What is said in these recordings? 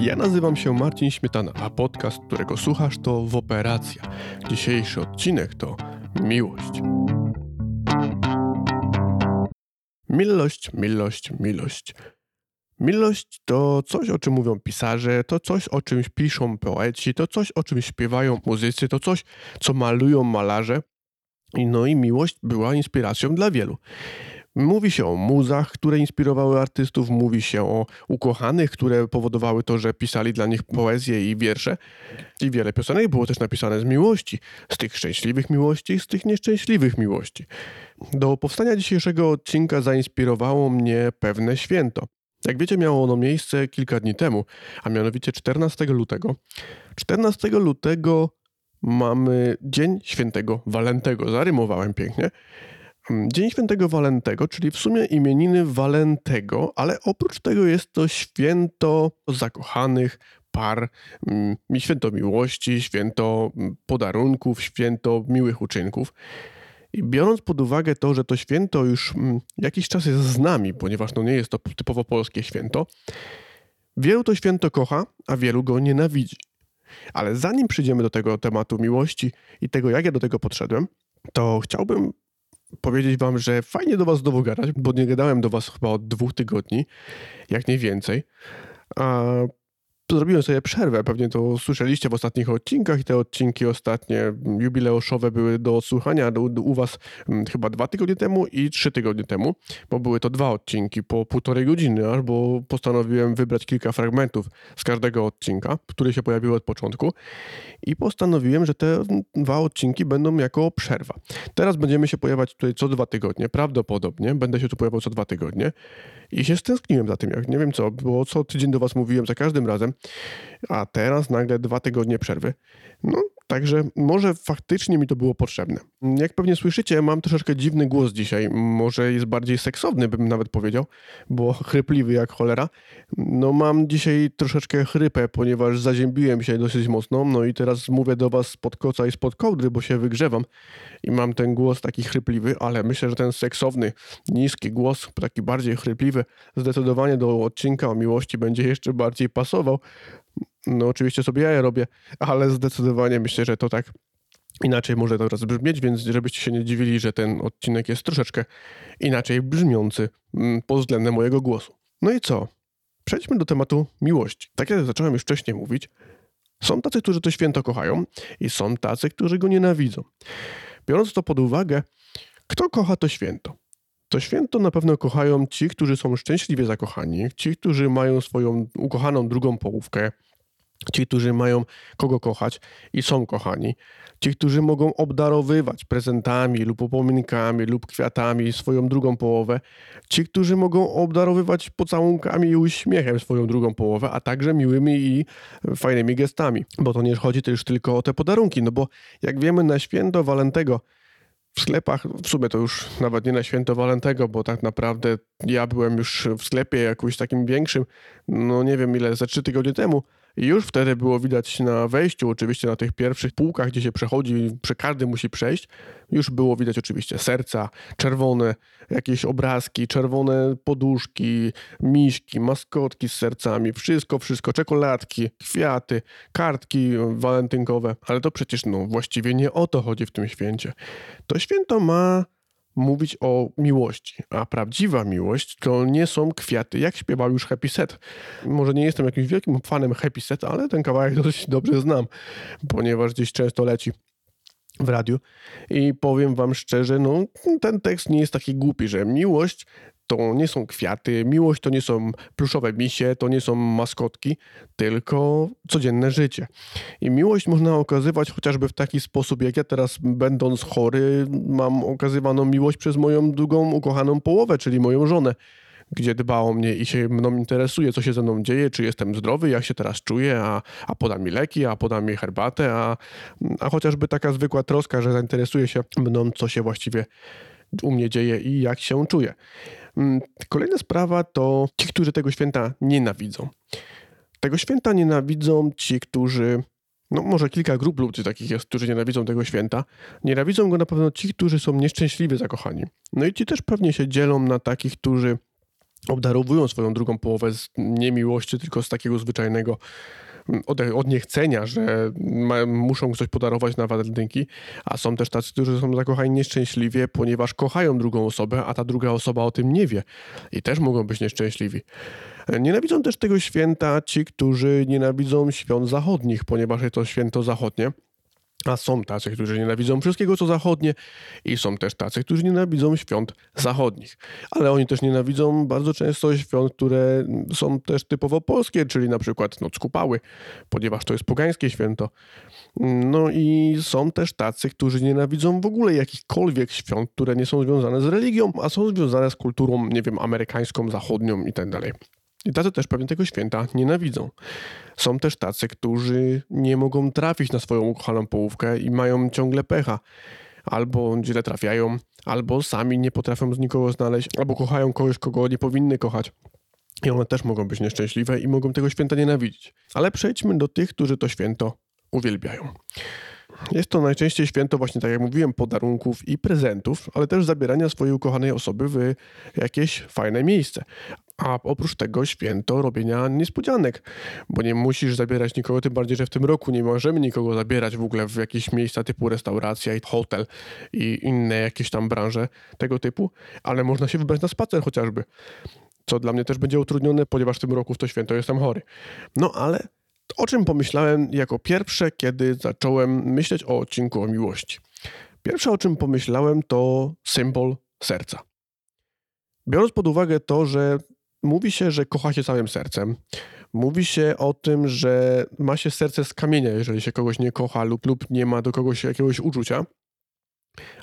Ja nazywam się Marcin Śmietana, a podcast, którego słuchasz to w Operacja. Dzisiejszy odcinek to Miłość. Miłość, miłość, miłość. Miłość to coś, o czym mówią pisarze, to coś, o czym piszą poeci, to coś, o czym śpiewają muzycy, to coś, co malują malarze. No i miłość była inspiracją dla wielu. Mówi się o muzach, które inspirowały artystów, mówi się o ukochanych, które powodowały to, że pisali dla nich poezję i wiersze. I wiele piosenek było też napisane z miłości, z tych szczęśliwych miłości, z tych nieszczęśliwych miłości. Do powstania dzisiejszego odcinka zainspirowało mnie pewne święto. Jak wiecie, miało ono miejsce kilka dni temu, a mianowicie 14 lutego. 14 lutego mamy Dzień Świętego Walentego. Zarymowałem pięknie. Dzień Świętego Walentego, czyli w sumie imieniny Walentego, ale oprócz tego jest to święto zakochanych par, mm, święto miłości, święto mm, podarunków, święto miłych uczynków. I biorąc pod uwagę to, że to święto już jakiś czas jest z nami, ponieważ no nie jest to typowo polskie święto, wielu to święto kocha, a wielu go nienawidzi. Ale zanim przyjdziemy do tego tematu miłości i tego, jak ja do tego podszedłem, to chciałbym powiedzieć wam, że fajnie do was znowu gadać, bo nie gadałem do was chyba od dwóch tygodni, jak nie więcej. A zrobiłem sobie przerwę, pewnie to słyszeliście w ostatnich odcinkach i te odcinki ostatnie jubileuszowe były do odsłuchania u, u was mm, chyba dwa tygodnie temu i trzy tygodnie temu, bo były to dwa odcinki po półtorej godziny, albo postanowiłem wybrać kilka fragmentów z każdego odcinka, które się pojawiły od początku i postanowiłem, że te dwa odcinki będą jako przerwa. Teraz będziemy się pojawiać tutaj co dwa tygodnie, prawdopodobnie będę się tu pojawiał co dwa tygodnie i się stęskniłem za tym, jak nie wiem co, bo co tydzień do was mówiłem za każdym razem, a teraz nagle dwa tygodnie przerwy. No, także może faktycznie mi to było potrzebne. Jak pewnie słyszycie, mam troszeczkę dziwny głos dzisiaj. Może jest bardziej seksowny, bym nawet powiedział, bo chrypliwy jak cholera. No, mam dzisiaj troszeczkę chrypę, ponieważ zaziębiłem się dosyć mocno. No i teraz mówię do was spod koca i spod kołdry, bo się wygrzewam i mam ten głos taki chrypliwy, ale myślę, że ten seksowny, niski głos, taki bardziej chrypliwy, zdecydowanie do odcinka o miłości będzie jeszcze bardziej pasował. No oczywiście sobie ja je robię, ale zdecydowanie myślę, że to tak inaczej może teraz brzmieć, więc żebyście się nie dziwili, że ten odcinek jest troszeczkę inaczej brzmiący mm, pod względem mojego głosu. No i co? Przejdźmy do tematu miłości. Tak jak zacząłem już wcześniej mówić, są tacy, którzy to święto kochają i są tacy, którzy go nienawidzą. Biorąc to pod uwagę, kto kocha to święto? To święto na pewno kochają ci, którzy są szczęśliwie zakochani, ci, którzy mają swoją ukochaną drugą połówkę, ci, którzy mają kogo kochać i są kochani, ci, którzy mogą obdarowywać prezentami lub upominkami lub kwiatami swoją drugą połowę, ci, którzy mogą obdarowywać pocałunkami i uśmiechem swoją drugą połowę, a także miłymi i fajnymi gestami, bo to nie chodzi też tylko o te podarunki, no bo jak wiemy na święto Walentego w sklepach, w sumie to już nawet nie na święto Walentego, bo tak naprawdę ja byłem już w sklepie jakimś takim większym, no nie wiem ile, za trzy tygodnie temu, i już wtedy było widać na wejściu, oczywiście na tych pierwszych półkach, gdzie się przechodzi, przy każdy musi przejść, już było widać oczywiście serca, czerwone jakieś obrazki, czerwone poduszki, miśki, maskotki z sercami, wszystko, wszystko, czekoladki, kwiaty, kartki walentynkowe. Ale to przecież no właściwie nie o to chodzi w tym święcie. To święto ma mówić o miłości, a prawdziwa miłość to nie są kwiaty, jak śpiewał już Happy Set. Może nie jestem jakimś wielkim fanem Happy Set, ale ten kawałek dość dobrze znam, ponieważ gdzieś często leci w radiu i powiem wam szczerze, no ten tekst nie jest taki głupi, że miłość to nie są kwiaty, miłość to nie są pluszowe misie, to nie są maskotki, tylko codzienne życie. I miłość można okazywać chociażby w taki sposób, jak ja teraz, będąc chory, mam okazywaną miłość przez moją drugą ukochaną połowę, czyli moją żonę gdzie dba o mnie i się mną interesuje, co się ze mną dzieje, czy jestem zdrowy, jak się teraz czuję, a, a poda mi leki, a poda mi herbatę, a, a chociażby taka zwykła troska, że zainteresuje się mną, co się właściwie u mnie dzieje i jak się czuję. Mm, kolejna sprawa to ci, którzy tego święta nienawidzą. Tego święta nienawidzą ci, którzy no może kilka grup ludzi takich jest, którzy nienawidzą tego święta. Nienawidzą go na pewno ci, którzy są nieszczęśliwie zakochani. No i ci też pewnie się dzielą na takich, którzy obdarowują swoją drugą połowę z nie miłości, tylko z takiego zwyczajnego od, od niechcenia, że ma, muszą coś podarować na walentynki, a są też tacy, którzy są zakochani nieszczęśliwie, ponieważ kochają drugą osobę, a ta druga osoba o tym nie wie i też mogą być nieszczęśliwi. Nienawidzą też tego święta ci, którzy nienawidzą świąt zachodnich, ponieważ jest to święto zachodnie. A są tacy, którzy nienawidzą wszystkiego, co zachodnie, i są też tacy, którzy nienawidzą świąt zachodnich. Ale oni też nienawidzą bardzo często świąt, które są też typowo polskie, czyli na przykład Noc Kupały, ponieważ to jest pogańskie święto. No i są też tacy, którzy nienawidzą w ogóle jakichkolwiek świąt, które nie są związane z religią, a są związane z kulturą, nie wiem, amerykańską, zachodnią i tak dalej. I tacy też pewnie tego święta nienawidzą. Są też tacy, którzy nie mogą trafić na swoją ukochaną połówkę i mają ciągle pecha. Albo źle trafiają, albo sami nie potrafią z nikogo znaleźć, albo kochają kogoś, kogo nie powinny kochać. I one też mogą być nieszczęśliwe i mogą tego święta nienawidzić. Ale przejdźmy do tych, którzy to święto uwielbiają. Jest to najczęściej święto właśnie, tak jak mówiłem, podarunków i prezentów, ale też zabierania swojej ukochanej osoby w jakieś fajne miejsce. A oprócz tego święto robienia niespodzianek, bo nie musisz zabierać nikogo, tym bardziej, że w tym roku nie możemy nikogo zabierać w ogóle w jakieś miejsca typu restauracja i hotel i inne jakieś tam branże tego typu, ale można się wybrać na spacer chociażby, co dla mnie też będzie utrudnione, ponieważ w tym roku w to święto jestem chory. No ale o czym pomyślałem jako pierwsze, kiedy zacząłem myśleć o odcinku o miłości? Pierwsze, o czym pomyślałem, to symbol serca. Biorąc pod uwagę to, że mówi się, że kocha się całym sercem, mówi się o tym, że ma się serce z kamienia, jeżeli się kogoś nie kocha lub, lub nie ma do kogoś jakiegoś uczucia,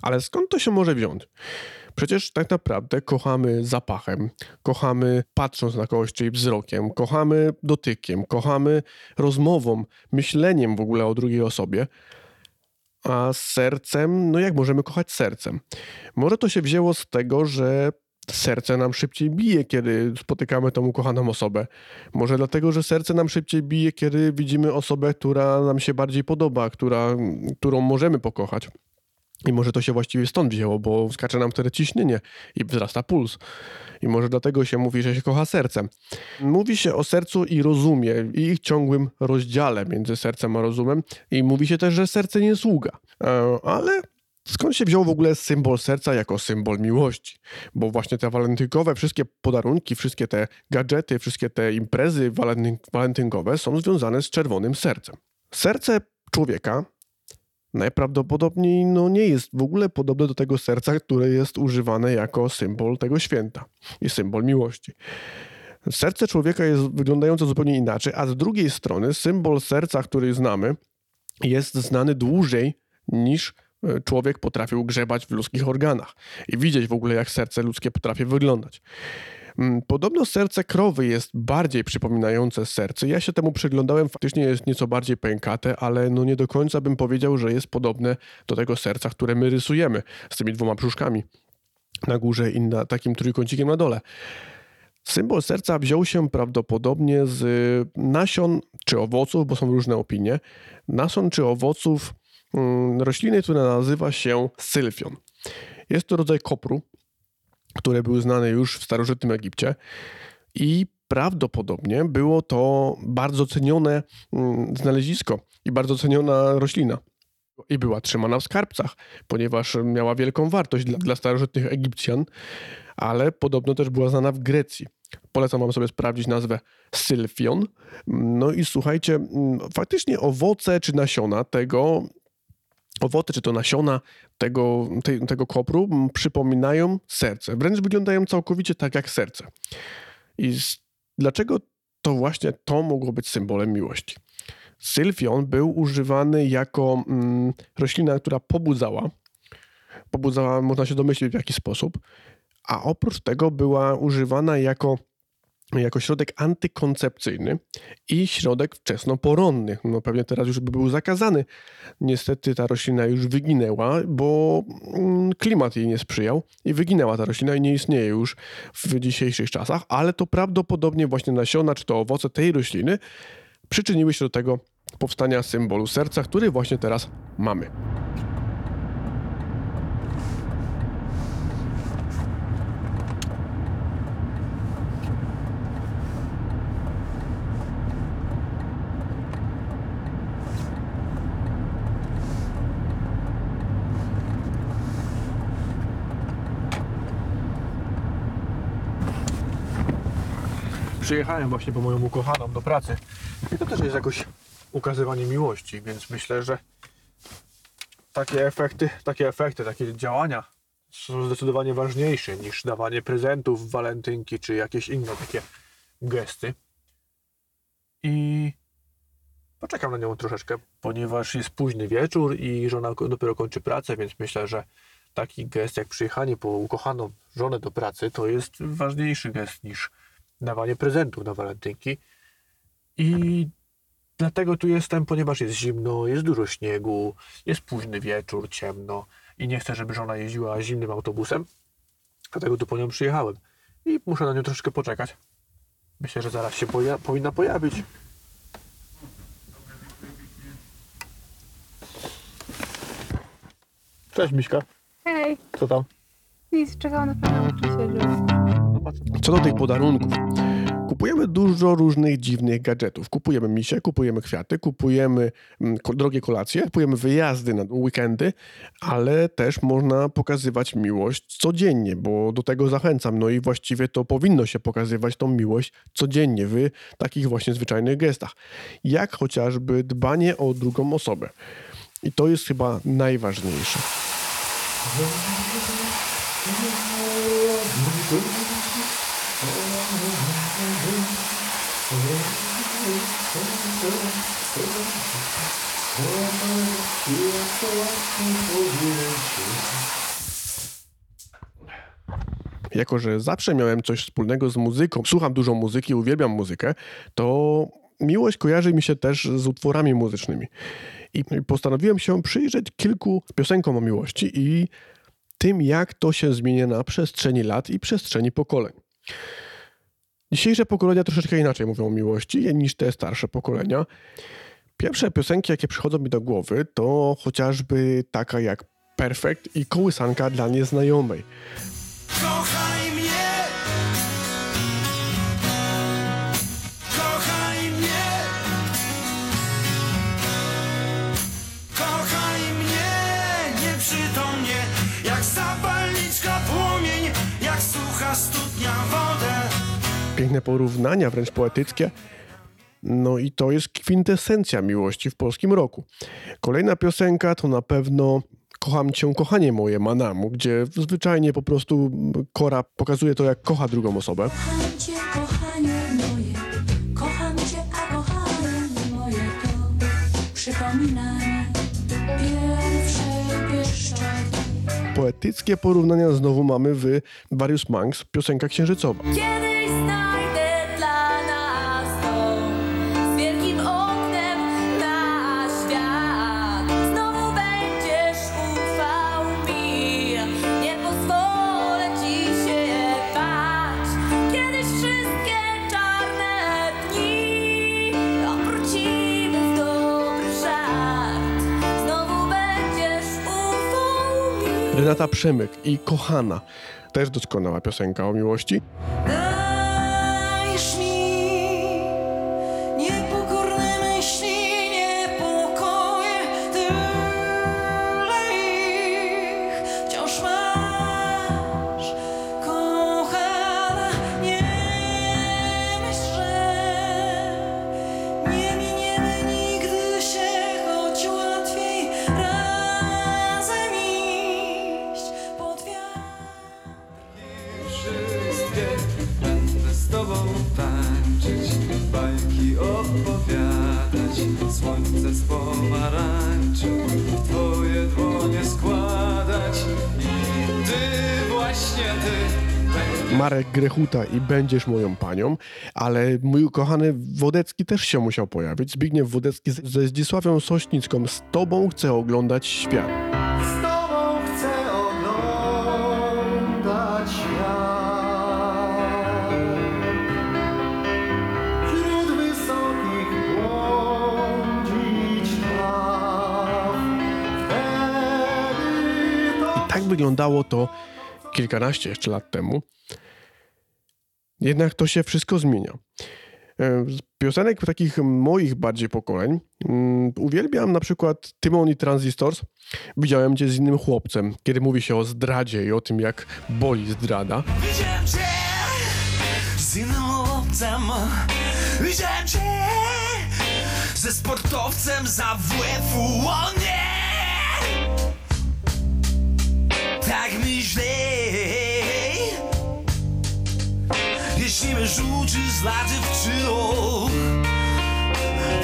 ale skąd to się może wziąć? Przecież tak naprawdę kochamy zapachem, kochamy patrząc na kogoś, czyli wzrokiem, kochamy dotykiem, kochamy rozmową, myśleniem w ogóle o drugiej osobie. A sercem, no jak możemy kochać sercem? Może to się wzięło z tego, że serce nam szybciej bije, kiedy spotykamy tą ukochaną osobę. Może dlatego, że serce nam szybciej bije, kiedy widzimy osobę, która nam się bardziej podoba, która, którą możemy pokochać. I może to się właściwie stąd wzięło, bo skacze nam wtedy ciśnienie i wzrasta puls. I może dlatego się mówi, że się kocha sercem. Mówi się o sercu i rozumie, i ich ciągłym rozdziale między sercem a rozumem. I mówi się też, że serce nie sługa. E, ale skąd się wziął w ogóle symbol serca jako symbol miłości? Bo właśnie te walentynkowe, wszystkie podarunki, wszystkie te gadżety, wszystkie te imprezy walentynkowe są związane z czerwonym sercem. Serce człowieka najprawdopodobniej no, nie jest w ogóle podobne do tego serca, które jest używane jako symbol tego święta i symbol miłości. Serce człowieka jest wyglądające zupełnie inaczej, a z drugiej strony symbol serca, który znamy, jest znany dłużej niż człowiek potrafił grzebać w ludzkich organach i widzieć w ogóle, jak serce ludzkie potrafi wyglądać. Mm, podobno serce krowy jest bardziej przypominające serce. Ja się temu przyglądałem, faktycznie jest nieco bardziej pękate, ale no nie do końca bym powiedział, że jest podobne do tego serca, które my rysujemy z tymi dwoma brzuszkami na górze i na takim trójkącikiem na dole. Symbol serca wziął się prawdopodobnie z nasion czy owoców, bo są różne opinie, nasion czy owoców rośliny, która nazywa się sylfion. Jest to rodzaj kopru, które były znane już w starożytnym Egipcie i prawdopodobnie było to bardzo cenione mm, znalezisko i bardzo ceniona roślina. I była trzymana w skarbcach, ponieważ miała wielką wartość dla, dla starożytnych Egipcjan, ale podobno też była znana w Grecji. Polecam wam sobie sprawdzić nazwę sylfion. No i słuchajcie, mm, faktycznie owoce czy nasiona tego owoce czy to nasiona tego, te, tego kopru przypominają serce. Wręcz wyglądają całkowicie tak jak serce. I z, dlaczego to właśnie to mogło być symbolem miłości? Sylfion był używany jako mm, roślina, która pobudzała. Pobudzała, można się domyślić w jaki sposób. A oprócz tego była używana jako jako środek antykoncepcyjny i środek wczesnoporonny. No pewnie teraz już by był zakazany. Niestety ta roślina już wyginęła, bo mm, klimat jej nie sprzyjał i wyginęła ta roślina i nie istnieje już w dzisiejszych czasach, ale to prawdopodobnie właśnie nasiona czy to owoce tej rośliny przyczyniły się do tego powstania symbolu serca, który właśnie teraz mamy. Przyjechałem właśnie po moją ukochaną do pracy. I to też jest jakoś ukazywanie miłości, więc myślę, że takie efekty, takie efekty, takie działania są zdecydowanie ważniejsze niż dawanie prezentów, walentynki czy jakieś inne takie gesty. I poczekam na nią troszeczkę, ponieważ jest późny wieczór i żona dopiero kończy pracę, więc myślę, że taki gest jak przyjechanie po ukochaną żonę do pracy to jest ważniejszy gest niż dawanie prezentów na walentynki. I dlatego tu jestem, ponieważ jest zimno, jest dużo śniegu, jest późny wieczór, ciemno i nie chcę, żeby żona jeździła zimnym autobusem. Dlatego tu po nią przyjechałem. I muszę na nią troszeczkę poczekać. Myślę, że zaraz się poja- powinna pojawić. Cześć Miśka, Hej, co tam? nic, czekałam na pana nauczycielu. Co do tych podarunków. Kupujemy dużo różnych dziwnych gadżetów. Kupujemy misie, kupujemy kwiaty, kupujemy mm, drogie kolacje, kupujemy wyjazdy na weekendy, ale też można pokazywać miłość codziennie, bo do tego zachęcam. No i właściwie to powinno się pokazywać tą miłość codziennie w takich właśnie zwyczajnych gestach. Jak chociażby dbanie o drugą osobę. I to jest chyba najważniejsze. Jako że zawsze miałem coś wspólnego z muzyką, słucham dużo muzyki, uwielbiam muzykę, to miłość kojarzy mi się też z utworami muzycznymi. I postanowiłem się przyjrzeć kilku piosenkom o miłości i tym, jak to się zmienia na przestrzeni lat i przestrzeni pokoleń. Dzisiejsze pokolenia troszeczkę inaczej mówią o miłości niż te starsze pokolenia. Pierwsze piosenki, jakie przychodzą mi do głowy, to chociażby taka jak Perfekt i kołysanka dla nieznajomej. Kochaj mnie. Kochaj mnie. Kochaj mnie. Nieprzytomnie Jak zapalniczka płomień Jak sucha studnia wodę. Piękne porównania, wręcz poetyckie. No i to jest kwintesencja miłości w polskim roku. Kolejna piosenka to na pewno Kocham cię, kochanie moje, Manamu, gdzie zwyczajnie po prostu Kora pokazuje to, jak kocha drugą osobę. Kocham cię, kochanie moje, kocham cię, a kochanie moje to przypomina. Poetyckie porównania znowu mamy w Various Monks, piosenka księżycowa. Kiedyś Renata Przemyk i Kochana, też doskonała piosenka o miłości. Marek Grechuta i Będziesz moją panią, ale mój ukochany Wodecki też się musiał pojawić. Zbigniew Wodecki ze Zdzisławią Sośnicką. Z tobą chcę oglądać świat. Z tobą chcę oglądać świat. Wśród wysokich błądzić traw. Wtedy to Tak wyglądało to kilkanaście jeszcze lat temu. Jednak to się wszystko zmienia. Z piosenek takich moich bardziej pokoleń mm, uwielbiam na przykład Timon i Transistors. Widziałem cię z innym chłopcem, kiedy mówi się o zdradzie i o tym, jak boli zdrada. Widziałem cię z innym potem Widziałem cię ze sportowcem za WF-u, o nie! Tak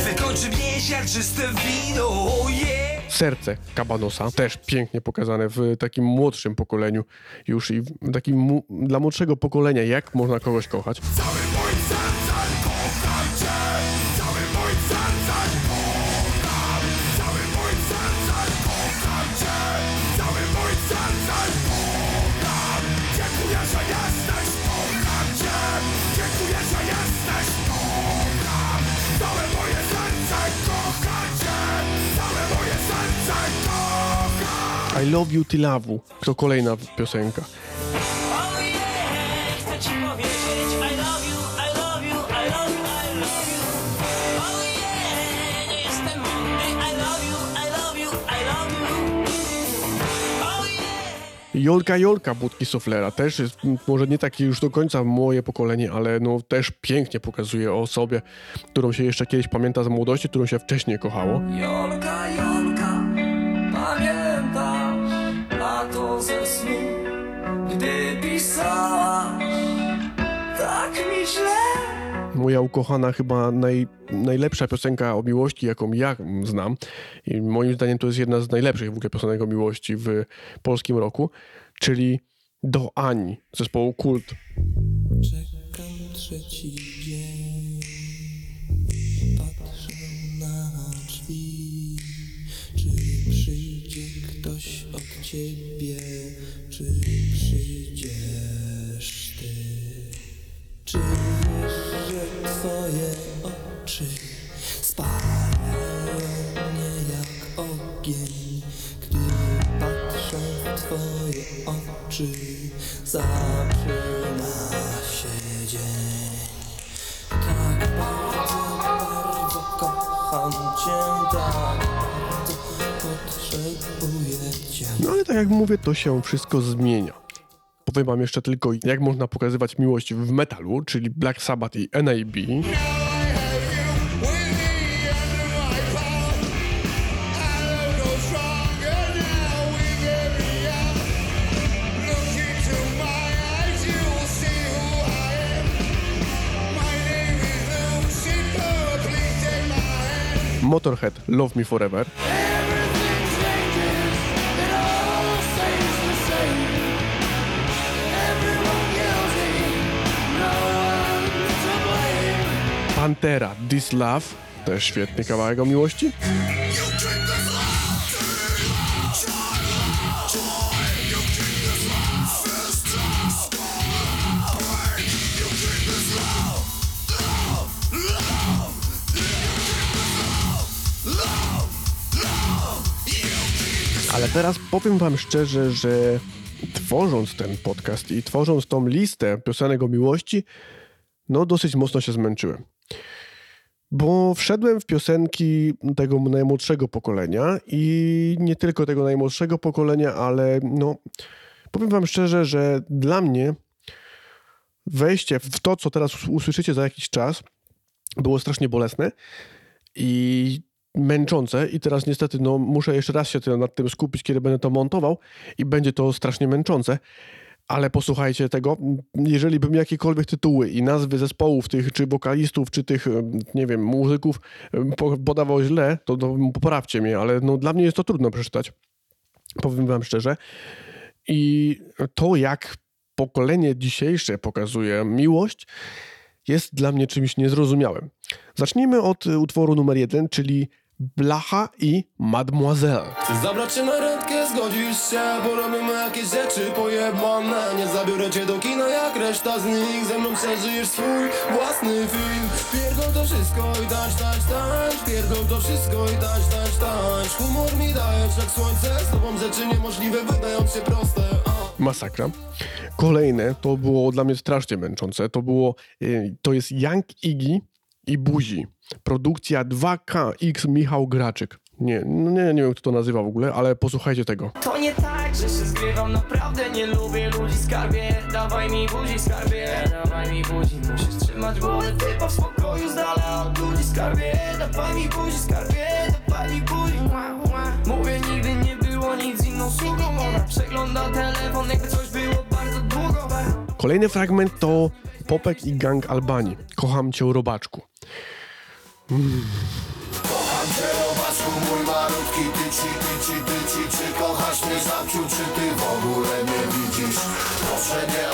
Wykończy wino, yeah Serce Kabanosa, też pięknie pokazane w takim młodszym pokoleniu już i w takim mu, dla młodszego pokolenia, jak można kogoś kochać. Love you, I love you Oh yeah Jolka Jolka Budki Soflera. Też jest może nie takie już do końca moje pokolenie, ale no też pięknie pokazuje o osobie, którą się jeszcze kiedyś pamięta z młodości, którą się wcześniej kochało. Jolka, Moja ukochana, chyba naj, najlepsza piosenka o miłości, jaką ja znam. I moim zdaniem to jest jedna z najlepszych w ogóle piosenek o miłości w polskim roku, czyli Do Ani zespołu Kult. Czekam trzeci ogień, gdy patrzę w twoje oczy, zaczyna się dzień. Tak bardzo, bardzo kocham cię, tak bardzo potrzebuję cię. No ale tak jak mówię, to się wszystko zmienia. Powiem wam jeszcze tylko, jak można pokazywać miłość w metalu, czyli Black Sabbath i NAB. Motorhead, Love Me Forever. Pantera, This Love, też świetny kawałek o miłości. Ale teraz powiem wam szczerze, że tworząc ten podcast i tworząc tą listę piosenek o miłości, no dosyć mocno się zmęczyłem. Bo wszedłem w piosenki tego najmłodszego pokolenia i nie tylko tego najmłodszego pokolenia, ale no powiem wam szczerze, że dla mnie wejście w to, co teraz usłyszycie za jakiś czas, było strasznie bolesne i męczące i teraz niestety no, muszę jeszcze raz się nad tym skupić, kiedy będę to montował i będzie to strasznie męczące. Ale posłuchajcie tego, jeżeli bym jakiekolwiek tytuły i nazwy zespołów tych, czy wokalistów, czy tych, nie wiem, muzyków podawał źle, to, to poprawcie mnie, ale no, dla mnie jest to trudno przeczytać. Powiem wam szczerze. I to, jak pokolenie dzisiejsze pokazuje miłość, jest dla mnie czymś niezrozumiałym. Zacznijmy od y, utworu numer jeden, czyli Blacha i Mademoiselle. Na randkę, zgodzisz się Bo robimy jakieś rzeczy pojebane Nie zabiorę cię do kina jak reszta z nich Ze mną przeżyjesz swój własny film Pierdol to wszystko i tańcz, tańcz, tańcz Pierdol to wszystko i tańcz, tańcz, tańcz Humor mi dajesz jak słońce Z tobą rzeczy niemożliwe wydają się proste uh. Masakra. Kolejne to było dla mnie strasznie męczące. To było, y, to jest Young Iggy i Buzi. Produkcja 2KX Michał Graczyk. Nie, no nie, nie wiem, kto to nazywa w ogóle, ale posłuchajcie tego. To nie tak, że się zgrywam, naprawdę nie lubię ludzi skarbie Dawaj mi buzi skarbie, dawaj mi buzi Musisz trzymać głowę typa w spokoju z dala od ludzi skarbie Dawaj mi buzi skarbie, dawaj mi buzi. Mówię nigdy nie było nic z inną sługą Ona przegląda telefon jakby coś było bardzo długo Kolejny fragment to Popek i gang Albanii. Kocham cię, robaczku. Kocham cię robaczku mój malutki tyci, tyci, tyci Czy kochasz mnie zamciu, czy ty w ogóle nie widzisz? Proszę nie mnie,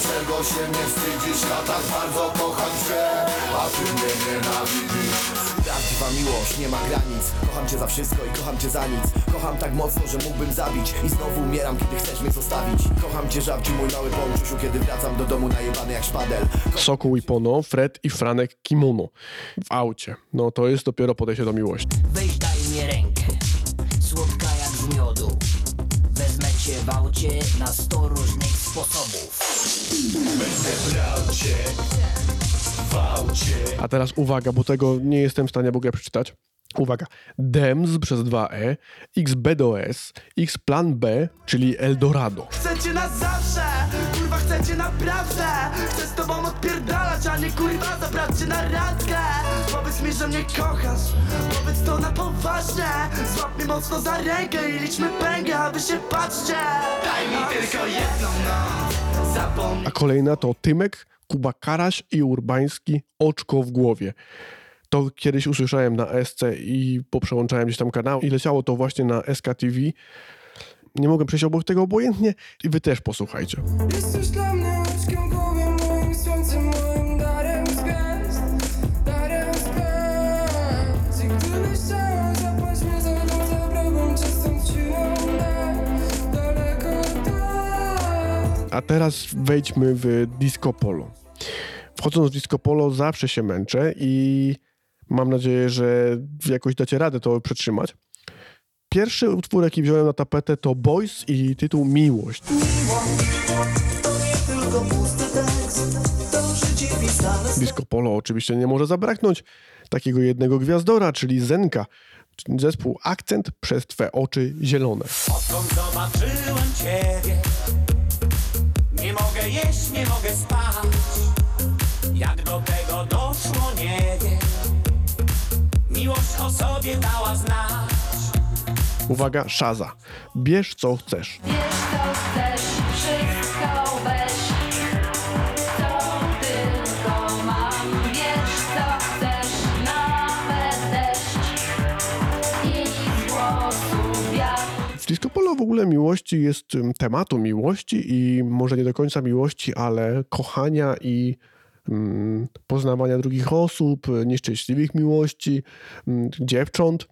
dlaczego się nie wstydzisz? Ja tak bardzo kocham cię, a ty mnie nienawidzisz. Prawdziwa miłość nie ma granic. Kocham cię za wszystko i kocham cię za nic. Kocham tak mocno, że mógłbym zabić I znowu umieram, kiedy chcesz mnie zostawić. Kocham cię żabci mój mały ponczusiu Kiedy wracam do domu najebany jak szpadel. Sokół i Pono, Fred i Franek Kimono. W aucie. No to jest dopiero podejście do miłości. Weź daj mi rękę, słodka jak z miodu. Wezmę cię w aucie na sto różnych sposobów A teraz uwaga, bo tego nie jestem w stanie w ogóle przeczytać. Uwaga. DEMS przez 2E, XBDOS, X Plan B, czyli Eldorado. Chcecie na zawsze, kurwa chcecie naprawdę Chcę z tobą odpierdalać, a nie kurwa zabrać cię na randkę Powiedz mi, że mnie kochasz, powiedz to na poważnie Złap mnie mocno za rękę i liczmy pęgę, a wy się patrzcie Daj mi tylko jedną noc, A kolejna to Tymek, Kuba Karaś i Urbański Oczko w głowie. To kiedyś usłyszałem na SC i poprzełączałem gdzieś tam kanał i leciało to właśnie na SKTV. Nie mogę przejść obok tego obojętnie i wy też posłuchajcie. Jesteś dla mnie A teraz wejdźmy w disco polo. Wchodząc w disco polo zawsze się męczę i mam nadzieję, że jakoś dacie radę to przetrzymać. Pierwszy utwór, jaki wziąłem na tapetę to Boys i tytuł Miłość. Disco polo oczywiście nie może zabraknąć takiego jednego gwiazdora, czyli Zenka. Zespół Akcent przez Twe oczy zielone. Odkąd zobaczyłem ciebie mogę jeść, nie mogę spać Jak do tego doszło, nie wiem Miłość o sobie dała znać Uwaga, Szaza. Bierz co chcesz. Wiesz disco polo w ogóle miłości jest tematu miłości i może nie do końca miłości, ale kochania i mm, poznawania drugich osób, nieszczęśliwych miłości, mm, dziewcząt.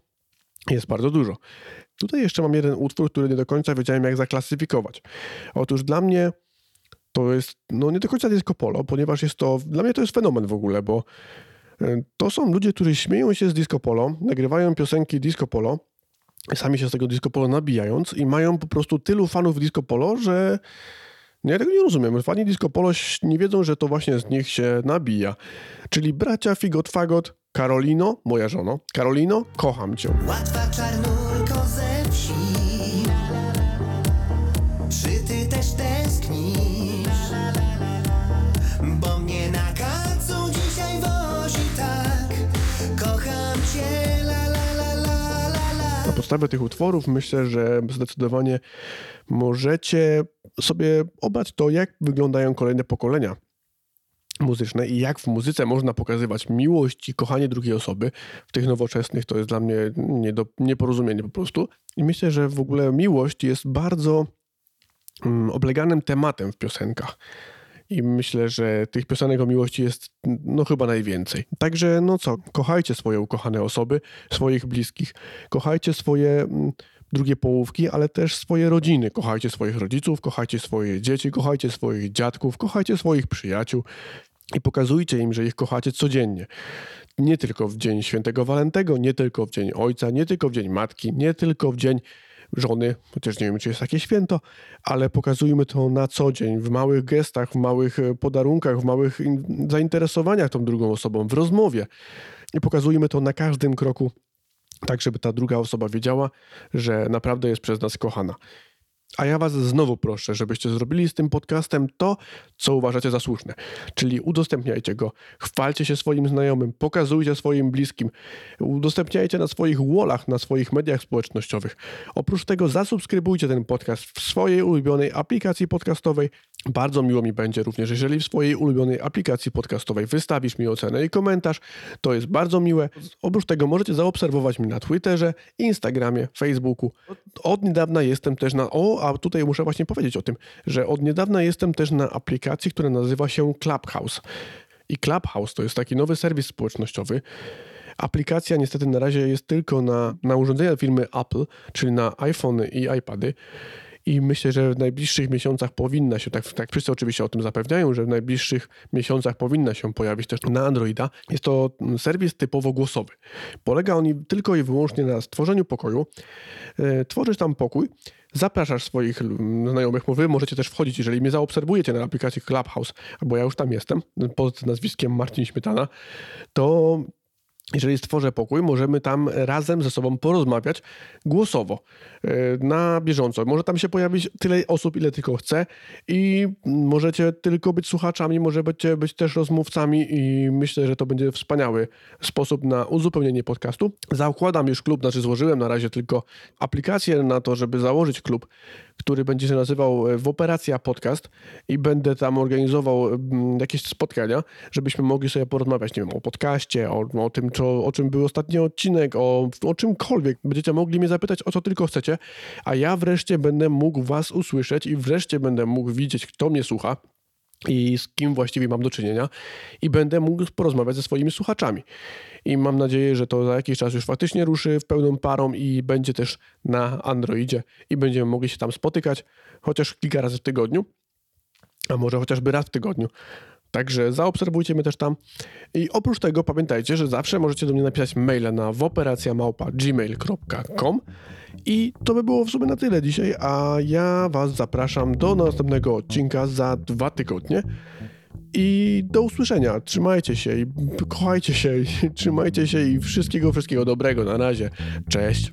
Jest bardzo dużo. Tutaj jeszcze mam jeden utwór, który nie do końca wiedziałem, jak zaklasyfikować. Otóż dla mnie to jest no nie do końca disco polo, ponieważ jest to, dla mnie to jest fenomen w ogóle, bo to są ludzie, którzy śmieją się z disco polo, nagrywają piosenki disco polo, sami się z tego disco polo nabijając i mają po prostu tylu fanów disco polo, że no ja tego nie rozumiem. Fani disco polo nie wiedzą, że to właśnie z nich się nabija. Czyli bracia Figot Fagot, Karolino, moja żono, Karolino, kocham cię. Łatwa podstawie tych utworów myślę, że zdecydowanie możecie sobie obrać to, jak wyglądają kolejne pokolenia muzyczne i jak w muzyce można pokazywać miłość i kochanie drugiej osoby. W tych nowoczesnych to jest dla mnie nie do, nieporozumienie po prostu. I myślę, że w ogóle miłość jest bardzo mm, obleganym tematem w piosenkach. I myślę, że tych piosenek o miłości jest no chyba najwięcej. Także no co, kochajcie swoje ukochane osoby, swoich bliskich, kochajcie swoje mm, drugie połówki, ale też swoje rodziny. Kochajcie swoich rodziców, kochajcie swoje dzieci, kochajcie swoich dziadków, kochajcie swoich przyjaciół i pokazujcie im, że ich kochacie codziennie. Nie tylko w dzień świętego Walentego, nie tylko w dzień ojca, nie tylko w dzień matki, nie tylko w dzień żony, chociaż nie wiem, czy jest takie święto, ale pokazujmy to na co dzień, w małych gestach, w małych e, podarunkach, w małych in- zainteresowaniach tą drugą osobą, w rozmowie. I pokazujmy to na każdym kroku tak żeby ta druga osoba wiedziała, że naprawdę jest przez nas kochana. A ja Was znowu proszę, żebyście zrobili z tym podcastem to, co uważacie za słuszne. Czyli udostępniajcie go, chwalcie się swoim znajomym, pokazujcie swoim bliskim, udostępniajcie na swoich wallach, na swoich mediach społecznościowych. Oprócz tego zasubskrybujcie ten podcast w swojej ulubionej aplikacji podcastowej. Bardzo miło mi będzie również, jeżeli w swojej ulubionej aplikacji podcastowej wystawisz mi ocenę i komentarz. To jest bardzo miłe. Oprócz tego możecie zaobserwować mnie na Twitterze, Instagramie, Facebooku. Od, niedawna jestem też na... a tutaj muszę właśnie powiedzieć o tym, że od niedawna jestem też na aplikacji, która nazywa się Clubhouse. I Clubhouse to jest taki nowy serwis społecznościowy. Aplikacja niestety na razie jest tylko na, na urządzenia firmy Apple, czyli na iPhony i iPady. I myślę, że w najbliższych miesiącach powinna się, tak, tak wszyscy oczywiście o tym zapewniają, że w najbliższych miesiącach powinna się pojawić też na Androida. Jest to serwis typowo głosowy. Polega on tylko i wyłącznie na stworzeniu pokoju. E, Tworzysz tam pokój, zapraszasz swoich mm, znajomych, bo wy możecie też wchodzić, jeżeli mnie zaobserwujecie na aplikacji Clubhouse, bo ja już tam jestem, pod nazwiskiem Marcin Śmietana, to jeżeli stworzę pokój, możemy tam razem ze sobą porozmawiać głosowo, e, na bieżąco. Może tam się pojawić tyle osób, ile tylko chce i możecie tylko być słuchaczami, możecie być też rozmówcami i myślę, że to będzie wspaniały sposób na uzupełnienie podcastu. Zakładam już klub, znaczy złożyłem na razie tylko aplikację na to, żeby założyć klub, który będzie się nazywał e, w Operacja Podcast i będę tam organizował jakieś spotkania, żebyśmy mogli sobie porozmawiać, nie wiem, o podcaście, o, o tym, co, o czym był ostatni odcinek, o, o czymkolwiek. Będziecie mogli mnie zapytać o co tylko chcecie, a ja wreszcie będę mógł was usłyszeć i wreszcie będę mógł widzieć, kto mnie słucha i z kim właściwie mam do czynienia i będę mógł porozmawiać ze swoimi słuchaczami. I mam nadzieję, że to za jakiś czas już faktycznie ruszy w pełną parą i będzie też na Androidzie i będziemy mogli się tam spotykać chociaż kilka razy w tygodniu, a może chociażby raz w tygodniu. Także zaobserwujcie mnie też tam. I oprócz tego pamiętajcie, że zawsze możecie do mnie napisać maila na woperacjamałpa.gmail.com i to by było w sumie na tyle dzisiaj, a ja was zapraszam do następnego odcinka za dwa tygodnie. I do usłyszenia. Trzymajcie się i kochajcie się, i trzymajcie się i wszystkiego, wszystkiego dobrego. Na razie. Cześć.